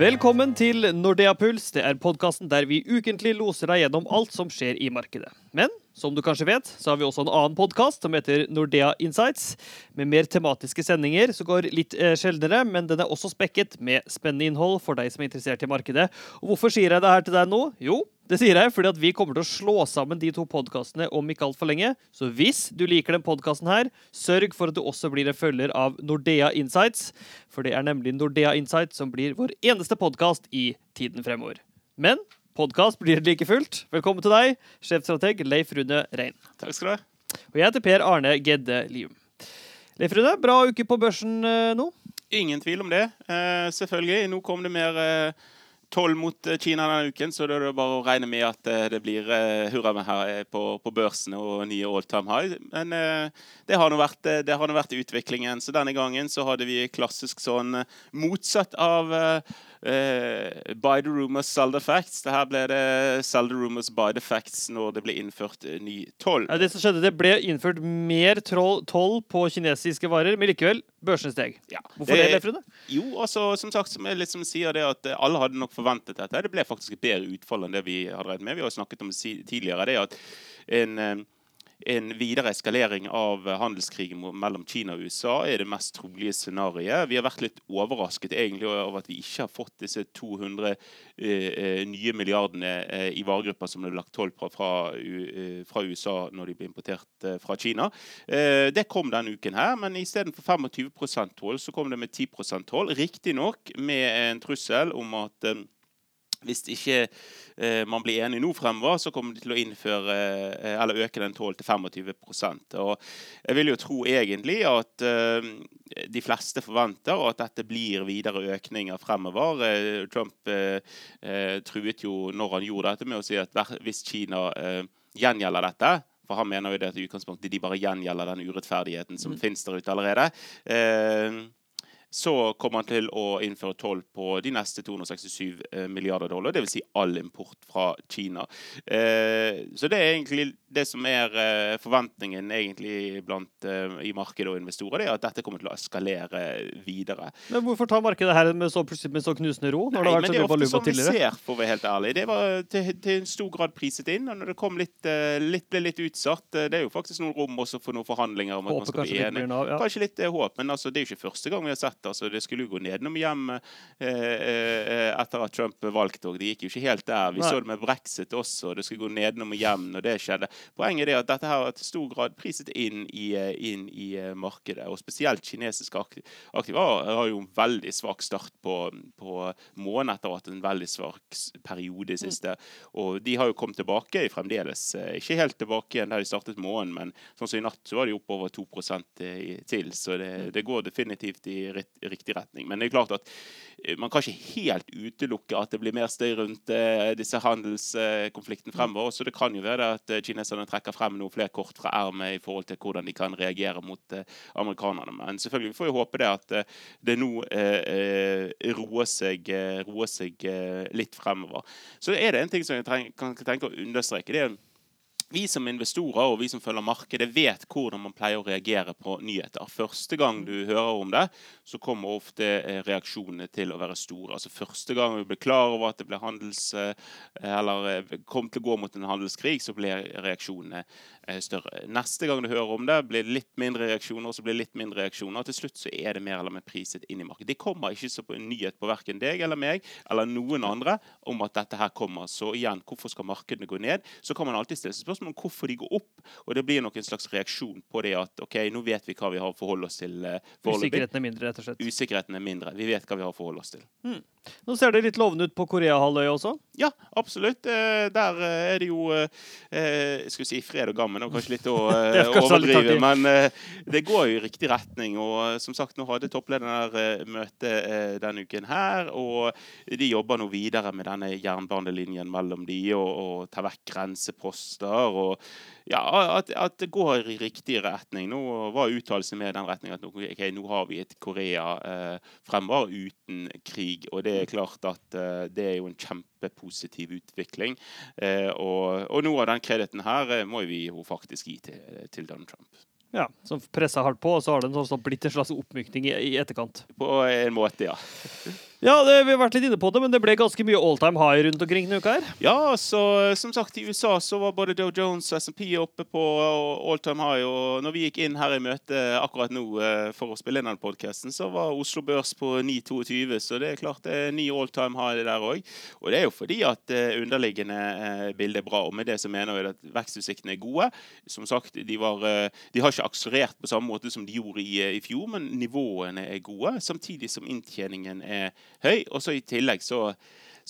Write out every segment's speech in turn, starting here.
Velkommen til Nordea Puls. Det er podkasten der vi ukentlig loser deg gjennom alt som skjer i markedet. Men som du kanskje vet, så har vi også en annen podkast som heter Nordea Insights, med mer tematiske sendinger som går litt eh, sjeldnere, men den er også spekket med spennende innhold for deg som er interessert i markedet. Og hvorfor sier jeg det her til deg nå? Jo, det sier jeg fordi at vi kommer til å slå sammen de to podkastene om ikke altfor lenge. Så hvis du liker den podkasten her, sørg for at du også blir en følger av Nordea Insights. For det er nemlig Nordea Insights som blir vår eneste podkast i tiden fremover. Men podkast blir det like fullt. Velkommen til deg, sjefstrateg Leif Rune Rein. Takk skal du ha. Og jeg heter Per Arne Gedde Lium. Leif Rune, bra uke på børsen eh, nå? Ingen tvil om det. Eh, selvfølgelig. Nå kom det mer eh, toll mot eh, Kina denne uken, så da er det bare å regne med at eh, det blir eh, hurra med her på, på børsene og nye all time high. Men det har nå vært, vært utviklingen. Så denne gangen så hadde vi klassisk sånn motsatt av eh, by the rumors, sell the facts. Det her ble det sell the rumors, buy the facts når det ble innført eh, ny toll. Ja, det som skjedde, det ble innført mer toll på kinesiske varer, men likevel, børsene steg. Ja, Hvorfor det, det Frode? Jo, altså, som sagt, som jeg liksom sier det at eh, alle hadde nok forventet dette. Det ble faktisk et bedre utfall enn det vi hadde regnet med. Vi har snakket om tidligere, det at en, en videre eskalering av handelskrigen mellom Kina og USA er det mest trolige scenarioet. Vi har vært litt overrasket egentlig over at vi ikke har fått disse 200 eh, eh, nye milliardene eh, i varegrupper som det ble lagt toll på fra, U- eh, fra USA når de ble importert eh, fra Kina. Eh, det kom denne uken her, men istedenfor 25% toll, så kom det med 10% toll. Riktignok med en trussel om at hvis ikke eh, man blir enig nå fremover, så kommer de til å innføre eh, eller øke den tollen til 25 Og Jeg vil jo tro egentlig at eh, de fleste forventer at dette blir videre økninger fremover. Eh, Trump eh, eh, truet jo når han gjorde dette, med å si at hvis Kina gjengjelder dette for han mener jo det at i utgangspunktet de bare gjengjelder den urettferdigheten som finnes der ute allerede. Eh, så kommer han til å innføre toll på de neste 267 eh, milliarder dollar. Dvs. Si all import fra Kina. Eh, så det er egentlig det som er eh, forventningen egentlig blant i markedet og investorer, det er at dette kommer til å eskalere videre. Men hvorfor tar markedet her med så, med så knusende ro? Det Nei, har men det er ofte som sånn vi ser, for å være helt ærlig. Det var til, til en stor grad priset inn. Og når det kom litt, litt, ble litt utsatt Det er jo faktisk noen rom også for noen forhandlinger om at man skal bli enig. Kanskje litt håp, men altså, det er jo ikke første gang vi har sett det. Altså, det skulle jo gå nedenom hjem eh, eh, etter at Trump valgte. Og det gikk jo ikke helt der. Vi Nei. så det med brexit også. Det skulle gå nedenom og hjem når det skjedde. Poenget er at dette her er til stor grad priset inn i, eh, inn i markedet. Og spesielt kinesiske akti- aktiva har jo en veldig svak start på, på måneden etter at en veldig svak periode i siste. Og de har jo kommet tilbake fremdeles. Ikke helt tilbake igjen der de startet måneden, men sånn som i natt så var de oppover 2 i- til. Så det, det går definitivt i rit- riktig retning. Men det er klart at eh, man kan ikke helt utelukke at det blir mer støy rundt eh, disse handelskonfliktene fremover. Så det kan jo være at eh, kineserne trekker frem noen flere kort fra ermet i forhold til hvordan de kan reagere mot amerikanerne. Men selvfølgelig får jo håpe det at det nå eh, roer seg, roer seg litt fremover. Så er det en ting som jeg treng, kan tenke å understreke. det er vi som investorer og vi som følger markedet, vet hvordan man pleier å reagere på nyheter. Første gang du hører om det, så kommer ofte eh, reaksjonene til å være store. Altså Første gang vi ble klar over at det ble handels, eh, eller eh, kom til å gå mot en handelskrig, så ble reaksjonene større. Neste gang du hører om det, blir det litt mindre reaksjoner, så blir det litt mindre reaksjoner. Og til slutt så er det mer eller mer priset inn i markedet. Det kommer ikke på en nyhet på verken deg eller meg eller noen andre om at dette her kommer. Så igjen, hvorfor skal markedene gå ned? Så kan man alltid stille seg spørsmål om hvorfor de går opp. Og det blir nok en slags reaksjon på det at OK, nå vet vi hva vi har å forholde oss til. eh. Usikkerheten er mindre, rett og slett. Usikkerheten er mindre. Vi vet hva vi har å forholde oss til. Nå ser det litt lovende ut på Koreahalvøya også. Ja, absolutt. Eh, Der eh, er det jo Jeg skulle si fred og gammen, og kanskje litt å eh, er overdrive. Men eh, det går jo i riktig retning. Og eh, som sagt, nå hadde topplederen eh, møte eh, denne uken her. Og de jobber nå videre med denne jernbanelinjen mellom de, og, og tar vekk grenseposter. og ja, at, at det går i riktig retning. Nå var uttalelsen med den retning at nå, okay, nå har vi et Korea eh, fremover uten krig. Og det er klart at eh, det er jo en kjempepositiv utvikling. Eh, og, og noe av den krediten her eh, må vi jo faktisk gi til, til Donald Trump. Ja, Som pressa hardt på, og så har det en sånn, sånn blitt en slags oppmykning i, i etterkant. På en måte, ja. Ja, det, vi har vært litt inne på det, men det ble ganske mye all time high rundt omkring denne uka her. Ja, så som sagt, i USA så var både Doe Jones og SMP oppe på all time high. Og når vi gikk inn her i møte akkurat nå eh, for å spille inn den podkasten, så var Oslo Børs på 9,22. Så det er klart det er ny all time high der òg. Og det er jo fordi at underliggende bilde er bra. Og med det så mener vi at vekstutsiktene er gode. Som sagt, de, var, eh, de har ikke akselerert på samme måte som de gjorde i, i fjor, men nivåene er gode. Samtidig som inntjeningen er høy. Og så i tillegg så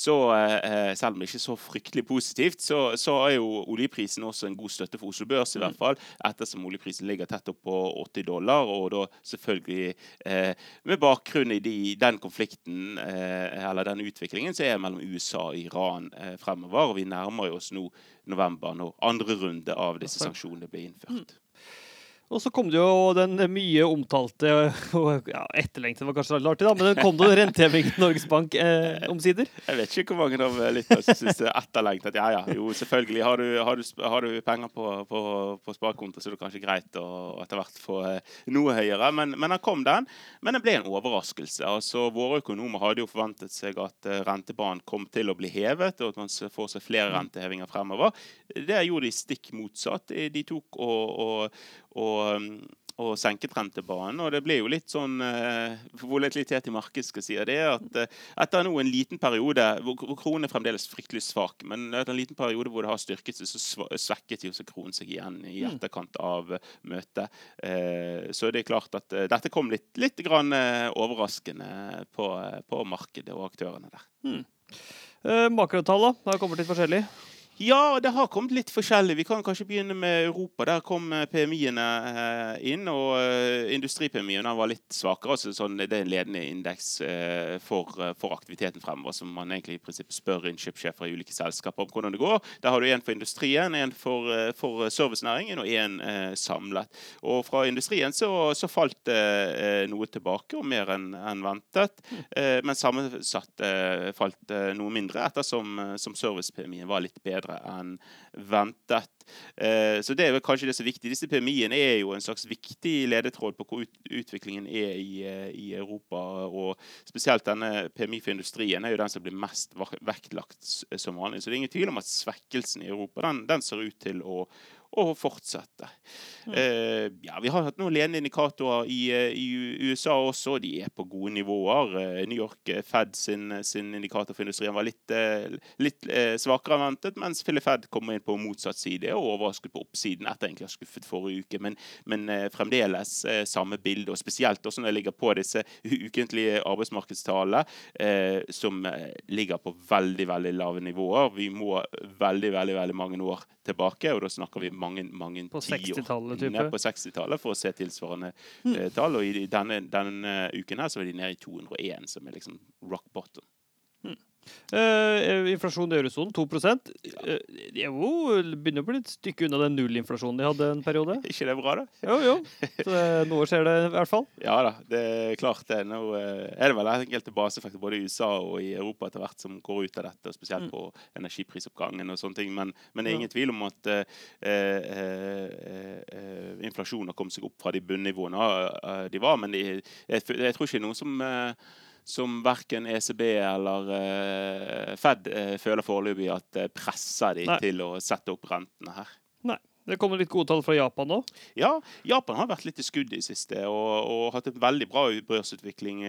så eh, selv om det ikke er så fryktelig positivt, så, så, er jo oljeprisen også en god støtte for Oslo Børs, i hvert fall, ettersom oljeprisen ligger tett opp på 80 dollar. Og da selvfølgelig eh, med bakgrunn i de, den konflikten, eh, eller den utviklingen, som er mellom USA og Iran eh, fremover. Og vi nærmer oss nå november, når andre runde av disse sanksjonene blir innført. Og så kom det jo den mye omtalte og ja, etterlengtede var kanskje litt artig, da, men den kom det rentehevingen Norges Bank eh, omsider. Jeg vet ikke hvor mange av lytterne som syns det er etterlengtet. Ja ja, jo selvfølgelig. Har du, har du, har du penger på, på, på sparekonto, så er det kanskje greit å etter hvert få eh, noe høyere. Men, men den kom, den. Men det ble en overraskelse. Altså, Våre økonomer hadde jo forventet seg at uh, rentebanen kom til å bli hevet, og at man får seg flere rentehevinger fremover. Det gjorde de stikk motsatt. De tok og, og og, um, og senket rentebanen. Og det ble jo litt sånn eh, volatilitet i markedet, skal si det. At eh, etter nå en liten periode hvor, hvor kronen er fremdeles fryktelig svak, men etter en liten periode hvor det har styrket seg, så svekket jo kronen seg igjen i mm. etterkant av uh, møtet. Eh, så det er klart at uh, dette kom litt, litt grann, uh, overraskende på, på, markedet og aktørene der. Mm. Makrotall, da? Det har kommet litt forskjellig? Ja, det har kommet litt forskjellig. Vi kan kanskje begynne med Europa. Der kom eh, PMI-ene eh, inn, og eh, industri-PMI-en var litt svakere. Altså sånn, det er en ledende indeks for, for, aktiviteten fremover, som man egentlig i prinsippet spør innkjøpssjefer i ulike selskaper om hvordan det går. Der har du en for industrien, en for, for servicenæringen og en samlet. Og fra industrien så, så falt noe tilbake, og mer enn en ventet. Men sammensatt falt noe mindre, ettersom som var litt bedre bedre enn ventet. Eh, så det er vel kanskje det som er viktig. Disse PMI-ene er jo en slags viktig ledetråd på hvor utviklingen er eh, i, Europa. Og spesielt denne PMI for industrien er jo den som blir mest vektlagt som vanlig. Så det er ingen tvil om at svekkelsen i Europa den, den ser ut til å, og fortsette. Mm. Uh, ja, vi har hatt noen ledende indikatorer i, uh, i, USA også. De er på gode nivåer. Uh, New York Fed sin, sin, indikator for industrien var litt, litt svakere enn ventet, mens Philip Fed kommer inn på motsatt side og overrasket på oppsiden etter egentlig å ha skuffet forrige uke. Men, men fremdeles samme bilde, og spesielt også når det ligger på disse ukentlige arbeidsmarkedstallene, som ligger på veldig, veldig lave nivåer. Vi må veldig, veldig, veldig mange år tilbake, og da snakker vi mange, mange på 60-tallet på 60-tallet for å se tilsvarende mm. uh, tall. Og i denne, denne, uken her så er de nede i 201, som er liksom rock bottom. Uh, inflasjon i eurosonen 2 uh, er jo, begynner å bli et stykke unna den nullinflasjonen de hadde en periode. ikke det bra, da? Jo, jo. Så det, noe skjer det i hvert fall. Ja da, det er klart det. Nå uh, er det vel enkelte basefakter både i USA og i Europa etter hvert som går ut av dette, spesielt mm. på energiprisoppgangen og sånne ting. Men, men det er ingen tvil om at inflasjonen har kommet seg opp fra de bunnivåene de var. Men de, jeg, jeg, tror ikke det er noen som som verken ECB eller uh, Fed uh, føler foreløpig at uh, presser de Nei. til å sette opp rentene her. Nei. Det kommer litt gode tall fra Japan nå? Ja, Japan har vært litt i skudd i siste og, og hatt en veldig bra børsutvikling.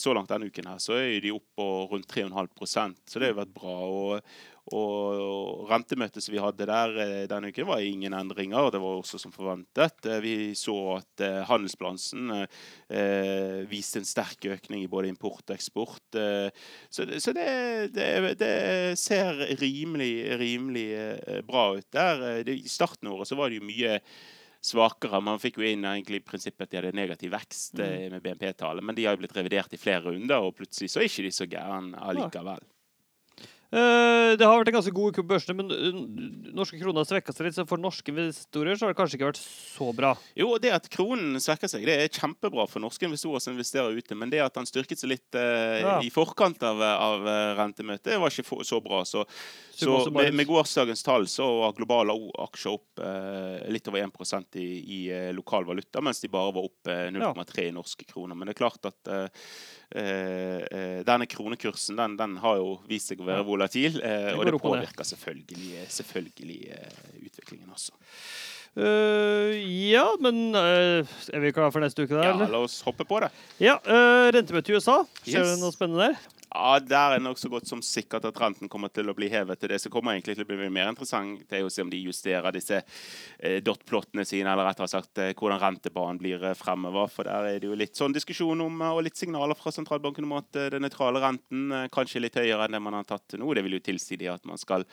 så langt denne uken her så er de opp på rundt 3,5% så det har vært bra. Og, og rentemøtet som vi hadde der eh, denne uken, var ingen endringer. Det var også som forventet. Eh, vi så at eh, handelsbalansen viste en sterk økning i både import og eksport. Så, så det, det, det, ser rimelig, rimelig bra ut der. I starten av året så var det jo mye svakere. Man fikk jo inn egentlig prinsippet at de hadde negativ vekst mm. med BNP-tallet, men de har jo blitt revidert i flere runder, og plutselig så er ikke de så gærne allikevel. Eh, det har vært en ganske god uke på børsene, men eh, norske kroner har svekka seg litt. Så for norske investorer så har det kanskje ikke vært så bra? Jo, det at kronen svekker seg, det er kjempebra for norske investorer som investerer ute. Men det at den styrket seg litt eh, ja. i forkant av, av rentemøtet, var ikke for, så bra. Så, så med, med gårsdagens tall så var globale aksjer opp eh, litt over 1 i, i lokal valuta, mens de bare var opp 0,3 i norske kroner. Men det er klart at eh, eh, denne kronekursen den, den, har jo vist seg å være volatil, eh, og det påvirker selvfølgelig, selvfølgelig utviklingen også. Uh, ja, men uh, er vi klare for neste uke? der? Ja, la oss hoppe på det. Ja, uh, Rentemøte i USA. Skjer yes. det noe spennende der? Ja, Der er nok så godt som sikkert at renten kommer til å bli hevet. til Det som kommer egentlig til å bli mer interessant, det er å se om de justerer disse eh, dot-plottene sine, eller rettere sagt eh, hvordan rentebanen blir eh, fremover. For der er det jo litt sånn diskusjon om, og litt signaler fra sentralbanken om at den nøytrale renten kanskje er litt høyere enn det man har tatt til nå. Det vil jo tilsi at man skal,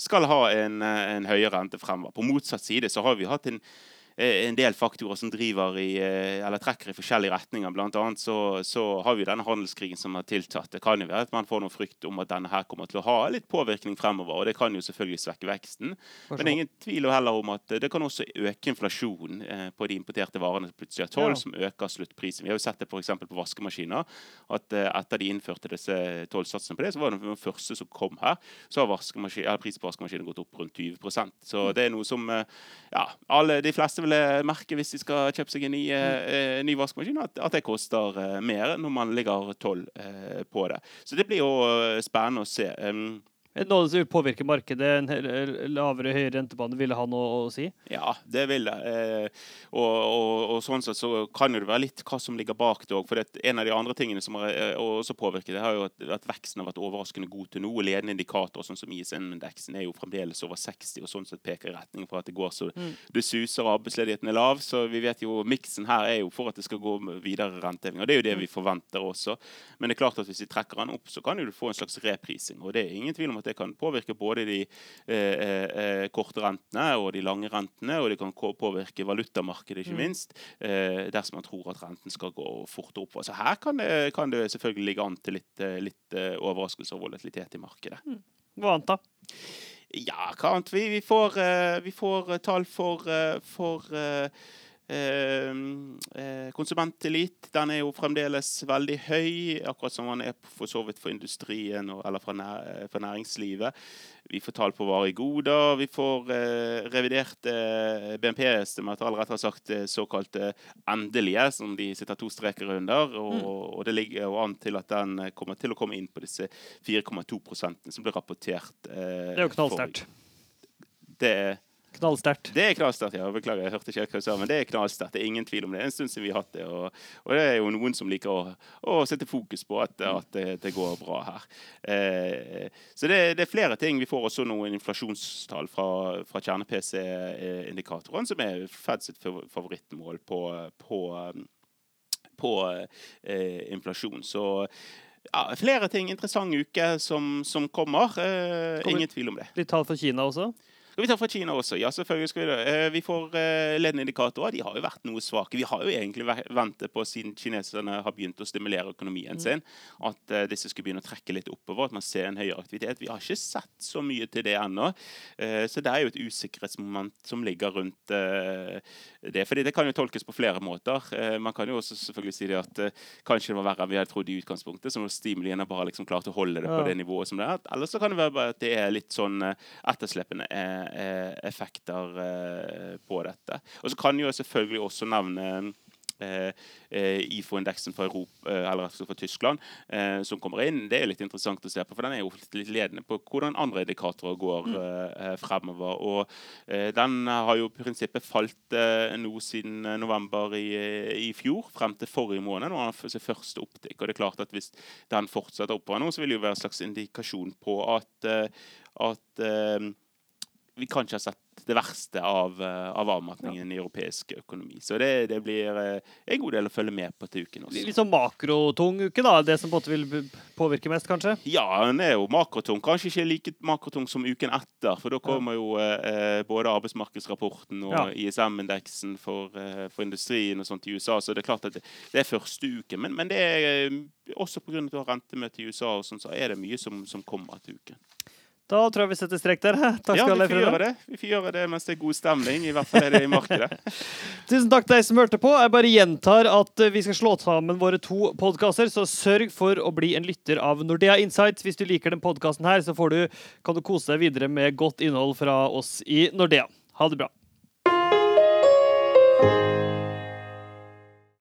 skal ha en, en høyere rente fremover. På motsatt side så har vi hatt en Eh, en del faktorer som driver i, eh, eller trekker i forskjellige retninger. Blant annet så, så, har vi denne handelskrigen som har tiltatt. Det kan jo være at man får noen frykt om at denne her kommer til å ha litt påvirkning fremover. og Det kan jo selvfølgelig svekke veksten. Men det er ingen tvil heller om at det kan også øke inflasjonen eh, på de importerte varene som plutselig har toll, som øker sluttprisen. Vi har jo sett det f.eks. på vaskemaskiner. At etter de innførte disse tollsatsene på det, så var det den første som kom her, så har prisen på vaskemaskiner gått opp rundt 20% Så det er noe som ja, alle, de fleste vil merke hvis de skal kjøpe seg en ny, eh, ny vaskemaskin, at, at, det koster eh, mer når man ligger tolv eh, på det. Så det blir jo eh, spennende å se. Um, noe som vil påvirke markedet? En lavere høyere rentebane ville ha noe å si? Ja, det vil det. Eh, og, og, og, sånn sett så kan det være litt hva som ligger bak det òg. For det, en av de andre tingene som har eh, også påvirket det, har jo at, at, veksten har vært overraskende god til nå. Ledende indikatorer sånn som ISN-indeksen er jo fremdeles over 60, og sånn sett peker i retning for at det går så mm. det suser arbeidsledigheten er lav. Så vi vet jo miksen her er jo for at det skal gå videre renteheving. Og det er jo det vi forventer også. Men det er klart at hvis vi trekker den opp, så kan jo du få en slags reprising. Og det er ingen tvil om at det kan påvirke både de eh, eh, eh, korte rentene og de lange rentene, og det kan påvirke valutamarkedet, ikke mm. minst, eh, dersom man tror at renten skal gå fort opp. Så her kan det, kan det selvfølgelig ligge an til litt, eh, litt uh, overraskelse og volatilitet i markedet. Mm. Hva annet, da? Ja, hva annet? Vi, vi, får, vi får tall for, for Ehm, eh, konsumenttillit den er jo fremdeles veldig høy, akkurat som den er for så vidt for industrien og, eller for, eh, for, næringslivet. Vi får tall på varer i goder. Vi får eh, reviderte eh, BNP-estimater, eller rettere sagt såkalte endelige, som de sitter to streker under. Og, mm. det ligger jo an til at den kommer til å komme inn på disse 4,2% som ble rapportert. Eh, det er jo knallsterkt. Det er Knallsterkt. Det er knallsterkt, ja. Beklager, jeg hørte ikke hva du sa, men det er knallsterkt. Det er ingen tvil om det. Det er en stund siden vi har hatt det, og, og det er jo noen som liker å, å sette fokus på at, at det, det, går bra her. Eh, så det, det, er flere ting. Vi får også noen inflasjonstall fra, fra kjerne-PC-indikatorene, som er Fed sitt favorittmål på, på, på eh, inflasjon. Så ja, flere ting. Interessant uke som, som kommer. Eh, ingen tvil om det. Litt tall for Kina også? Skal vi ta fra Kina også? Ja, selvfølgelig skal vi det. Eh, vi får eh, ledende indikatorer. De har jo vært noe svake. Vi har jo egentlig ventet på, siden kineserne har begynt å stimulere økonomien mm. sin, at uh, disse skulle begynne å trekke litt oppover. At man ser en høyere aktivitet. Vi har ikke sett så mye til det ennå. Så det er jo et usikkerhetsmoment som ligger rundt det. fordi det kan jo tolkes på flere måter. man kan jo også selvfølgelig si det at kanskje det var verre enn vi hadde trodd i utgangspunktet. Så stimuliene bare liksom klart å holde det på det nivået som det er. Eller så kan det være at det er litt sånn etterslepende. Eh, effekter eh, på dette. Og så kan jeg selvfølgelig også nevne eh, IFO-indeksen for, altså for, Tyskland eh, som kommer inn. Det er litt interessant å se på, for den er jo litt ledende på hvordan andre indikatorer går mm. fremover. Og eh, den har jo i prinsippet falt nå siden november i, i, fjor, frem til forrige måned, når han har sin første opptikk. Og det er klart at hvis den fortsetter oppover nå, så vil det jo være en slags indikasjon på at, at vi kan ikke ha sett det verste av, eh, av avmatningen ja. i europeisk økonomi. Så det, det, blir eh, en god del å følge med på til uken også. Litt sånn makrotung uke, da? Det som på en måte vil påvirke mest, kanskje? Ja, den er jo makrotung. Kanskje ikke like makrotung som uken etter. For da kommer jo eh, både arbeidsmarkedsrapporten og ja. ISM-indeksen for, eh, for, industrien og sånt i USA. Så det er klart at det, det er første uke. Men, men det er eh, også pga. rentemøte i USA, og sånn, så er det mye som, som kommer til uken. Da tror jeg vi setter strek der. Takk ja, skal vi får gjøre det. Vi får gjøre det mens det er god stemning. I hvert fall er det i markedet. Tusen takk til deg som hørte på. Jeg bare gjentar at eh, vi skal slå sammen våre to podkaster, så sørg for å bli en lytter av Nordea Insights. Hvis du liker den podkasten her, så du, kan du kose deg videre med godt innhold fra oss i Nordea. Ha det bra.